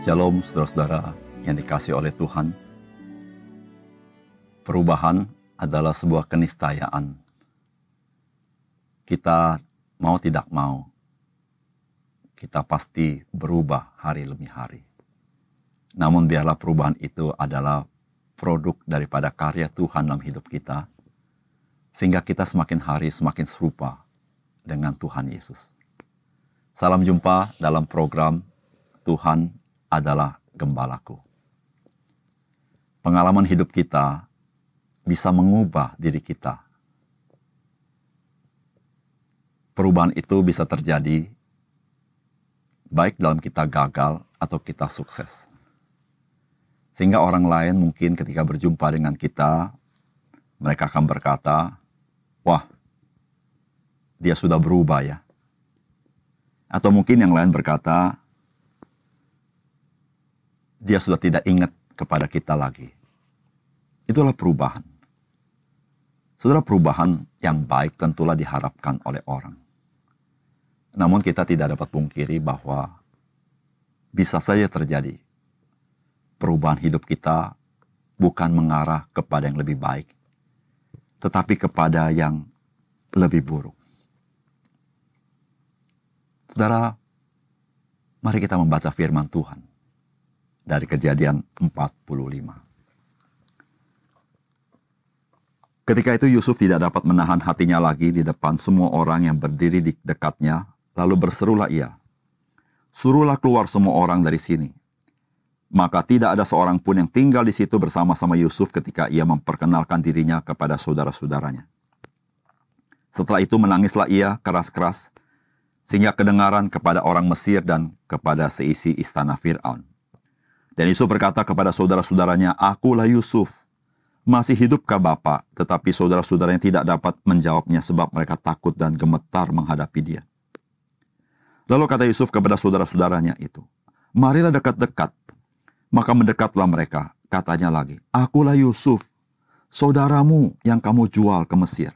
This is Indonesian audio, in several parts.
Shalom saudara-saudara yang dikasih oleh Tuhan. Perubahan adalah sebuah keniscayaan. Kita mau tidak mau, kita pasti berubah hari demi hari. Namun biarlah perubahan itu adalah produk daripada karya Tuhan dalam hidup kita, sehingga kita semakin hari semakin serupa dengan Tuhan Yesus. Salam jumpa dalam program Tuhan adalah Gembalaku. Pengalaman hidup kita bisa mengubah diri kita. Perubahan itu bisa terjadi baik dalam kita gagal atau kita sukses. Sehingga orang lain mungkin ketika berjumpa dengan kita, mereka akan berkata, wah, dia sudah berubah ya. Atau mungkin yang lain berkata, dia sudah tidak ingat kepada kita lagi. Itulah perubahan. Saudara perubahan yang baik tentulah diharapkan oleh orang. Namun kita tidak dapat pungkiri bahwa bisa saja terjadi perubahan hidup kita bukan mengarah kepada yang lebih baik, tetapi kepada yang lebih buruk. Saudara, mari kita membaca firman Tuhan dari kejadian 45. Ketika itu Yusuf tidak dapat menahan hatinya lagi di depan semua orang yang berdiri di dekatnya, lalu berserulah ia, Suruhlah keluar semua orang dari sini. Maka tidak ada seorang pun yang tinggal di situ bersama-sama Yusuf ketika ia memperkenalkan dirinya kepada saudara-saudaranya. Setelah itu menangislah ia keras-keras, sehingga kedengaran kepada orang Mesir dan kepada seisi istana Fir'aun. Dan Yusuf berkata kepada saudara-saudaranya, Akulah Yusuf, masih hidupkah Bapak? Tetapi saudara-saudaranya tidak dapat menjawabnya sebab mereka takut dan gemetar menghadapi dia. Lalu kata Yusuf kepada saudara-saudaranya itu, Marilah dekat-dekat. Maka mendekatlah mereka. Katanya lagi, Akulah Yusuf, saudaramu yang kamu jual ke Mesir.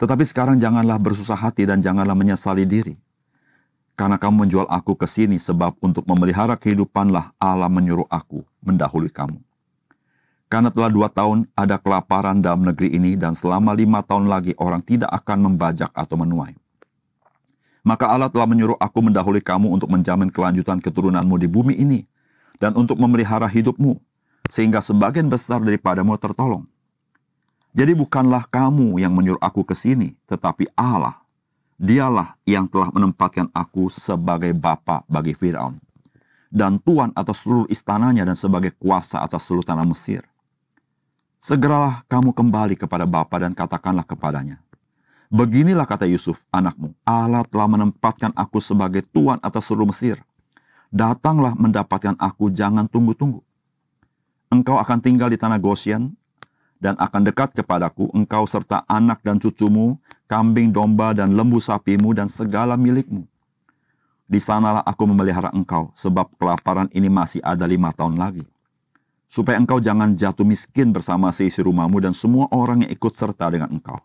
Tetapi sekarang janganlah bersusah hati dan janganlah menyesali diri. Karena kamu menjual aku ke sini sebab untuk memelihara kehidupanlah Allah menyuruh aku mendahului kamu. Karena telah dua tahun ada kelaparan dalam negeri ini dan selama lima tahun lagi orang tidak akan membajak atau menuai. Maka Allah telah menyuruh aku mendahului kamu untuk menjamin kelanjutan keturunanmu di bumi ini dan untuk memelihara hidupmu, sehingga sebagian besar daripadamu tertolong. Jadi bukanlah kamu yang menyuruh aku ke sini, tetapi Allah. Dialah yang telah menempatkan aku sebagai bapa bagi Firaun dan tuan atas seluruh istananya dan sebagai kuasa atas seluruh tanah Mesir. Segeralah kamu kembali kepada Bapa dan katakanlah kepadanya, Beginilah kata Yusuf, anakmu, Allah telah menempatkan aku sebagai tuan atas seluruh Mesir. Datanglah mendapatkan aku, jangan tunggu-tunggu. Engkau akan tinggal di tanah Gosyen, dan akan dekat kepadaku, engkau serta anak dan cucumu, kambing domba dan lembu sapimu, dan segala milikmu. Di sanalah aku memelihara engkau, sebab kelaparan ini masih ada lima tahun lagi supaya engkau jangan jatuh miskin bersama seisi rumahmu dan semua orang yang ikut serta dengan engkau.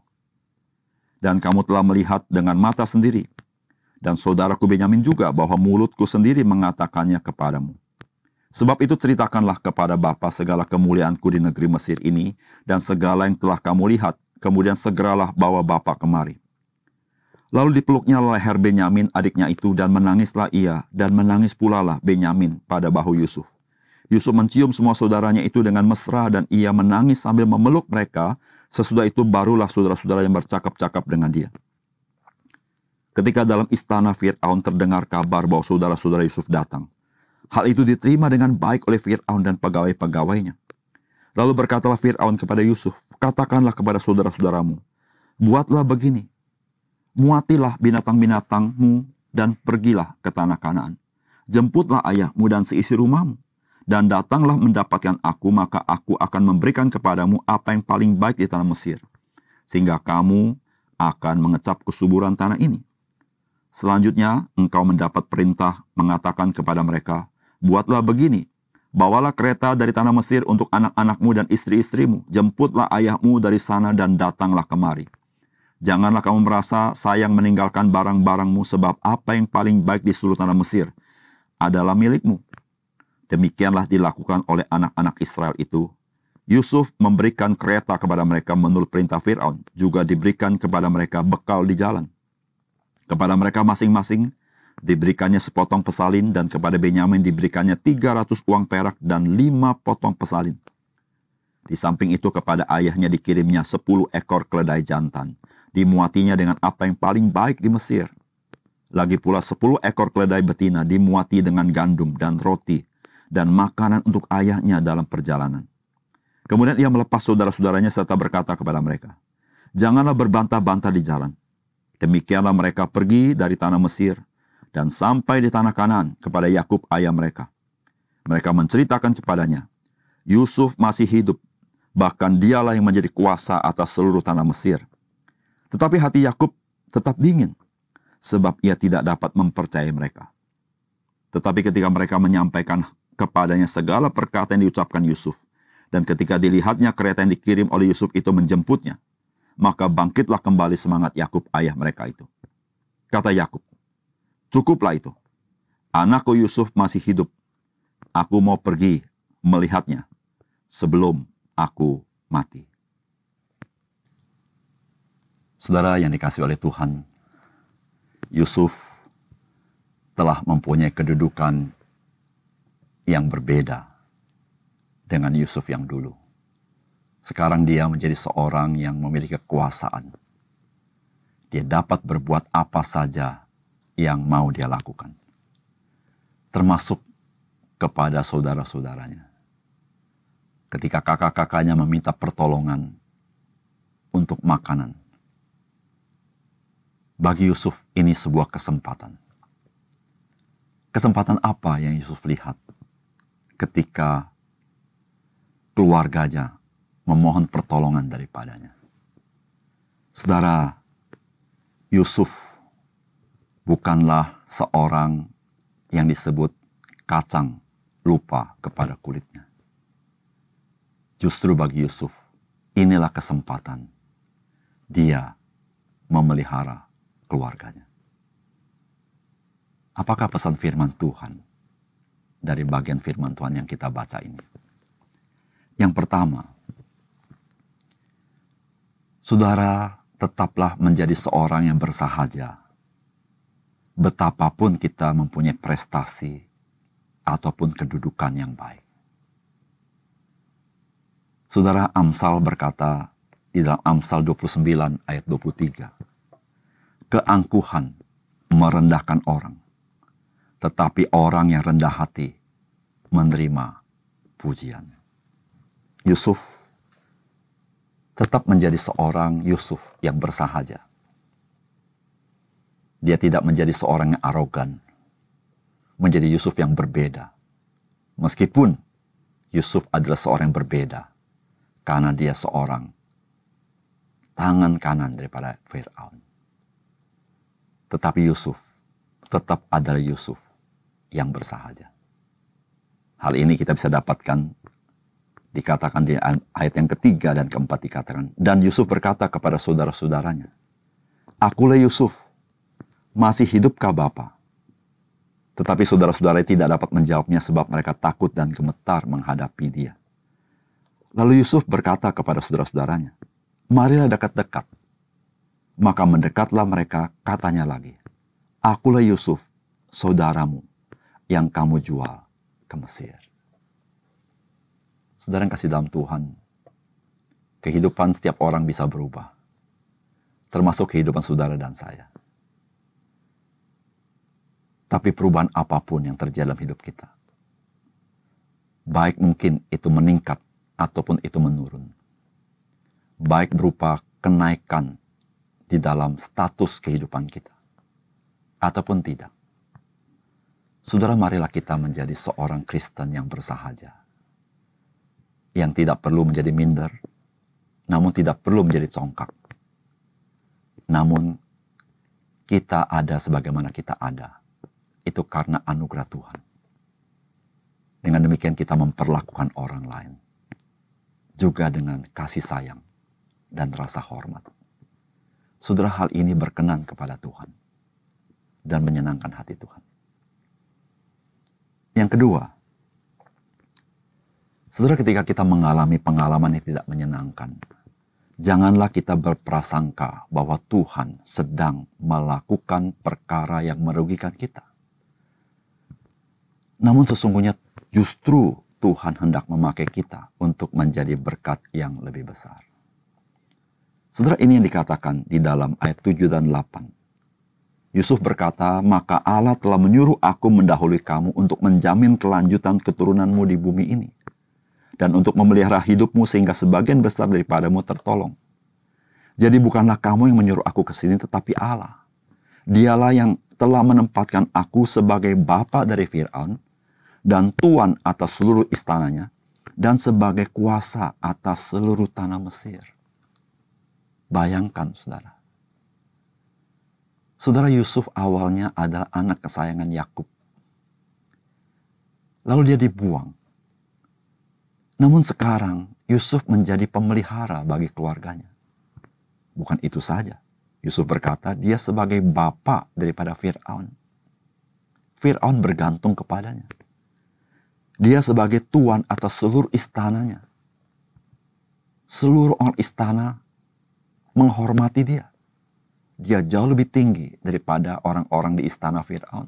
Dan kamu telah melihat dengan mata sendiri, dan saudaraku Benyamin juga bahwa mulutku sendiri mengatakannya kepadamu. Sebab itu ceritakanlah kepada Bapa segala kemuliaanku di negeri Mesir ini, dan segala yang telah kamu lihat, kemudian segeralah bawa Bapa kemari. Lalu dipeluknya leher Benyamin adiknya itu, dan menangislah ia, dan menangis pula lah Benyamin pada bahu Yusuf. Yusuf mencium semua saudaranya itu dengan mesra dan ia menangis sambil memeluk mereka. Sesudah itu barulah saudara-saudara yang bercakap-cakap dengan dia. Ketika dalam istana Fir'aun terdengar kabar bahwa saudara-saudara Yusuf datang. Hal itu diterima dengan baik oleh Fir'aun dan pegawai-pegawainya. Lalu berkatalah Fir'aun kepada Yusuf, katakanlah kepada saudara-saudaramu, buatlah begini, muatilah binatang-binatangmu dan pergilah ke tanah Kanaan. Jemputlah ayahmu dan seisi rumahmu dan datanglah mendapatkan aku, maka aku akan memberikan kepadamu apa yang paling baik di tanah Mesir, sehingga kamu akan mengecap kesuburan tanah ini. Selanjutnya, engkau mendapat perintah mengatakan kepada mereka, Buatlah begini, bawalah kereta dari tanah Mesir untuk anak-anakmu dan istri-istrimu, jemputlah ayahmu dari sana dan datanglah kemari. Janganlah kamu merasa sayang meninggalkan barang-barangmu sebab apa yang paling baik di seluruh tanah Mesir adalah milikmu Demikianlah dilakukan oleh anak-anak Israel itu. Yusuf memberikan kereta kepada mereka menurut perintah Firaun, juga diberikan kepada mereka bekal di jalan. Kepada mereka masing-masing diberikannya sepotong pesalin dan kepada Benyamin diberikannya 300 uang perak dan lima potong pesalin. Di samping itu kepada ayahnya dikirimnya 10 ekor keledai jantan. Dimuatinya dengan apa yang paling baik di Mesir. Lagi pula 10 ekor keledai betina dimuati dengan gandum dan roti dan makanan untuk ayahnya dalam perjalanan. Kemudian ia melepas saudara-saudaranya serta berkata kepada mereka, Janganlah berbantah-bantah di jalan. Demikianlah mereka pergi dari tanah Mesir dan sampai di tanah kanan kepada Yakub ayah mereka. Mereka menceritakan kepadanya, Yusuf masih hidup, bahkan dialah yang menjadi kuasa atas seluruh tanah Mesir. Tetapi hati Yakub tetap dingin, sebab ia tidak dapat mempercayai mereka. Tetapi ketika mereka menyampaikan kepadanya segala perkataan yang diucapkan Yusuf, dan ketika dilihatnya kereta yang dikirim oleh Yusuf itu menjemputnya, maka bangkitlah kembali semangat Yakub ayah mereka itu. Kata Yakub, "Cukuplah itu. Anakku Yusuf masih hidup. Aku mau pergi melihatnya sebelum aku mati." Saudara yang dikasih oleh Tuhan, Yusuf telah mempunyai kedudukan yang berbeda dengan Yusuf yang dulu. Sekarang dia menjadi seorang yang memiliki kekuasaan. Dia dapat berbuat apa saja yang mau dia lakukan. Termasuk kepada saudara-saudaranya. Ketika kakak-kakaknya meminta pertolongan untuk makanan. Bagi Yusuf ini sebuah kesempatan. Kesempatan apa yang Yusuf lihat ketika keluarganya memohon pertolongan daripadanya. Saudara, Yusuf bukanlah seorang yang disebut kacang lupa kepada kulitnya. Justru bagi Yusuf, inilah kesempatan dia memelihara keluarganya. Apakah pesan firman Tuhan dari bagian firman Tuhan yang kita baca ini? Yang pertama, saudara tetaplah menjadi seorang yang bersahaja. Betapapun kita mempunyai prestasi ataupun kedudukan yang baik. Saudara Amsal berkata di dalam Amsal 29 ayat 23, keangkuhan merendahkan orang, tetapi orang yang rendah hati menerima pujian. Yusuf tetap menjadi seorang Yusuf yang bersahaja. Dia tidak menjadi seorang yang arogan, menjadi Yusuf yang berbeda. Meskipun Yusuf adalah seorang yang berbeda, karena dia seorang tangan kanan daripada Fir'aun. Tetapi Yusuf tetap adalah Yusuf yang bersahaja. Hal ini kita bisa dapatkan dikatakan di ayat yang ketiga dan keempat dikatakan. Dan Yusuf berkata kepada saudara-saudaranya, Akulah Yusuf, masih hidupkah Bapa? Tetapi saudara-saudara tidak dapat menjawabnya sebab mereka takut dan gemetar menghadapi dia. Lalu Yusuf berkata kepada saudara-saudaranya, Marilah dekat-dekat. Maka mendekatlah mereka, katanya lagi, Akulah Yusuf, saudaramu, yang kamu jual ke Mesir. Saudara yang kasih dalam Tuhan, kehidupan setiap orang bisa berubah. Termasuk kehidupan saudara dan saya. Tapi perubahan apa pun yang terjadi dalam hidup kita. Baik mungkin itu meningkat ataupun itu menurun. Baik berupa kenaikan di dalam status kehidupan kita. Ataupun tidak. Saudara marilah kita menjadi seorang Kristen yang bersahaja yang tidak perlu menjadi minder, namun tidak perlu menjadi congkak. Namun kita ada sebagaimana kita ada. Itu karena anugerah Tuhan. Dengan demikian kita memperlakukan orang lain. Juga dengan kasih sayang dan rasa hormat. Saudara hal ini berkenan kepada Tuhan. Dan menyenangkan hati Tuhan. Yang kedua, Saudara, ketika kita mengalami pengalaman yang tidak menyenangkan, janganlah kita berprasangka bahwa Tuhan sedang melakukan perkara yang merugikan kita. Namun sesungguhnya justru Tuhan hendak memakai kita untuk menjadi berkat yang lebih besar. Saudara, ini yang dikatakan di dalam ayat 7 dan 8. Yusuf berkata, maka Allah telah menyuruh aku mendahului kamu untuk menjamin kelanjutan keturunanmu di bumi ini dan untuk memelihara hidupmu sehingga sebagian besar daripadamu tertolong. Jadi bukanlah kamu yang menyuruh aku ke sini tetapi Allah. Dialah yang telah menempatkan aku sebagai bapa dari Fir'aun dan tuan atas seluruh istananya dan sebagai kuasa atas seluruh tanah Mesir. Bayangkan saudara. Saudara Yusuf awalnya adalah anak kesayangan Yakub. Lalu dia dibuang namun sekarang Yusuf menjadi pemelihara bagi keluarganya. Bukan itu saja. Yusuf berkata dia sebagai bapak daripada Fir'aun. Fir'aun bergantung kepadanya. Dia sebagai tuan atas seluruh istananya. Seluruh orang istana menghormati dia. Dia jauh lebih tinggi daripada orang-orang di istana Fir'aun.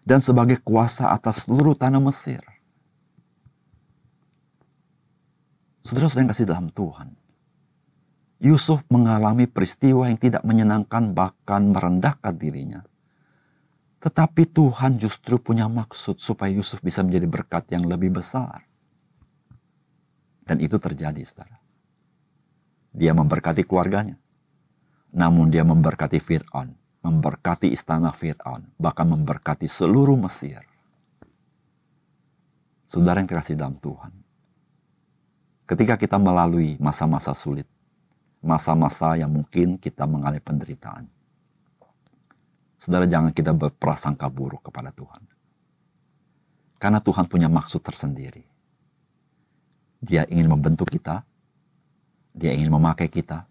Dan sebagai kuasa atas seluruh tanah Mesir Saudara-saudara yang kasih dalam Tuhan. Yusuf mengalami peristiwa yang tidak menyenangkan bahkan merendahkan dirinya. Tetapi Tuhan justru punya maksud supaya Yusuf bisa menjadi berkat yang lebih besar. Dan itu terjadi, saudara. Dia memberkati keluarganya. Namun dia memberkati Fir'aun, memberkati istana Fir'aun, bahkan memberkati seluruh Mesir. Saudara yang kasih dalam Tuhan, ketika kita melalui masa-masa sulit, masa-masa yang mungkin kita mengalami penderitaan. Saudara jangan kita berprasangka buruk kepada Tuhan. Karena Tuhan punya maksud tersendiri. Dia ingin membentuk kita, dia ingin memakai kita,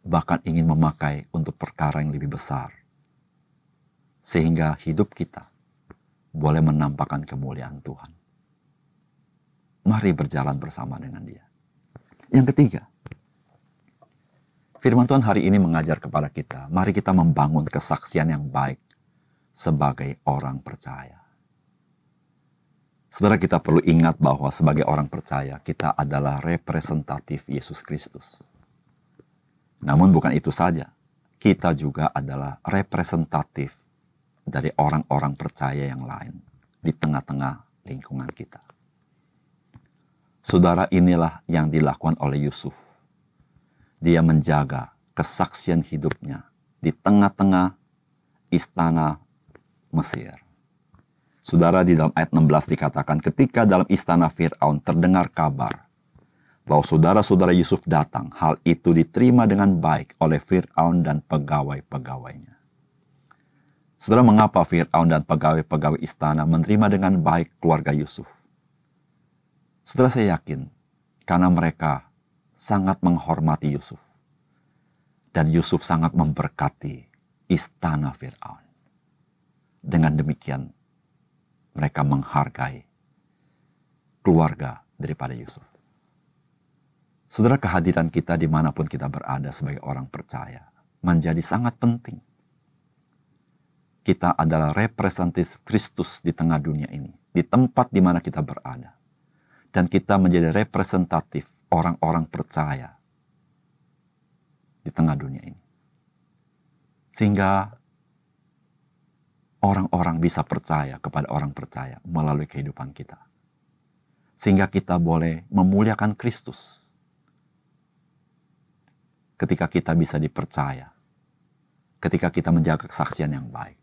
bahkan ingin memakai untuk perkara yang lebih besar. Sehingga hidup kita boleh menampakkan kemuliaan Tuhan. Mari berjalan bersama dengan dia. Yang ketiga, firman Tuhan hari ini mengajar kepada kita, mari kita membangun kesaksian yang baik sebagai orang percaya. Saudara kita perlu ingat bahwa sebagai orang percaya kita adalah representatif Yesus Kristus. Namun bukan itu saja, kita juga adalah representatif dari orang-orang percaya yang lain di tengah-tengah lingkungan kita. Saudara inilah yang dilakukan oleh Yusuf. Dia menjaga kesaksian hidupnya di tengah-tengah istana Mesir. Saudara di dalam ayat 16 dikatakan ketika dalam istana Fir'aun terdengar kabar bahwa saudara-saudara Yusuf datang, hal itu diterima dengan baik oleh Fir'aun dan pegawai-pegawainya. Saudara, mengapa Fir'aun dan pegawai-pegawai istana menerima dengan baik keluarga Yusuf? Saudara saya yakin karena mereka sangat menghormati Yusuf. Dan Yusuf sangat memberkati istana Fir'aun. Dengan demikian mereka menghargai keluarga daripada Yusuf. Saudara kehadiran kita di mana pun kita berada sebagai orang percaya menjadi sangat penting. Kita adalah representatif Kristus di tengah dunia ini, di tempat di mana kita berada dan kita menjadi representatif orang-orang percaya di tengah dunia ini. Sehingga orang-orang bisa percaya kepada orang percaya melalui kehidupan kita. Sehingga kita boleh memuliakan Kristus. Ketika kita bisa dipercaya. Ketika kita menjaga kesaksian yang baik.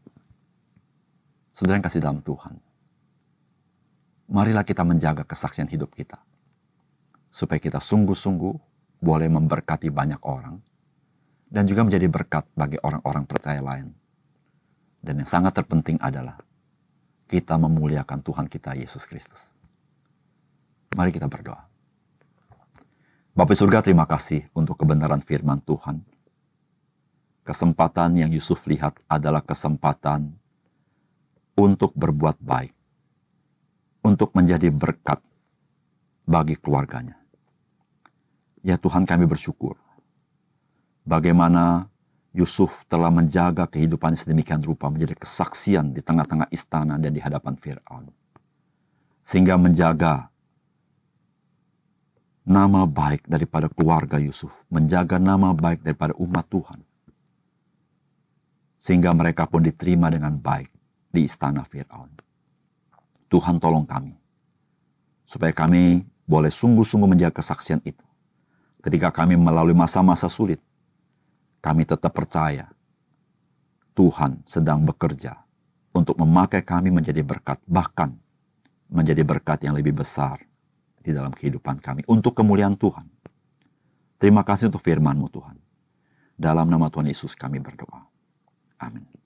Saudara yang kasih dalam Tuhan marilah kita menjaga kesaksian hidup kita. Supaya kita sungguh-sungguh boleh memberkati banyak orang dan juga menjadi berkat bagi orang-orang percaya lain. Dan yang sangat terpenting adalah kita memuliakan Tuhan kita Yesus Kristus. Mari kita berdoa. Bapak surga terima kasih untuk kebenaran firman Tuhan. Kesempatan yang Yusuf lihat adalah kesempatan untuk berbuat baik untuk menjadi berkat bagi keluarganya. Ya Tuhan kami bersyukur. Bagaimana Yusuf telah menjaga kehidupan sedemikian rupa menjadi kesaksian di tengah-tengah istana dan di hadapan Fir'aun. Sehingga menjaga nama baik daripada keluarga Yusuf, menjaga nama baik daripada umat Tuhan. Sehingga mereka pun diterima dengan baik di istana Fir'aun. Tuhan tolong kami, supaya kami boleh sungguh-sungguh menjaga kesaksian itu. Ketika kami melalui masa-masa sulit, kami tetap percaya Tuhan sedang bekerja untuk memakai kami menjadi berkat, bahkan menjadi berkat yang lebih besar di dalam kehidupan kami untuk kemuliaan Tuhan. Terima kasih untuk firman-Mu Tuhan. Dalam nama Tuhan Yesus kami berdoa. Amin.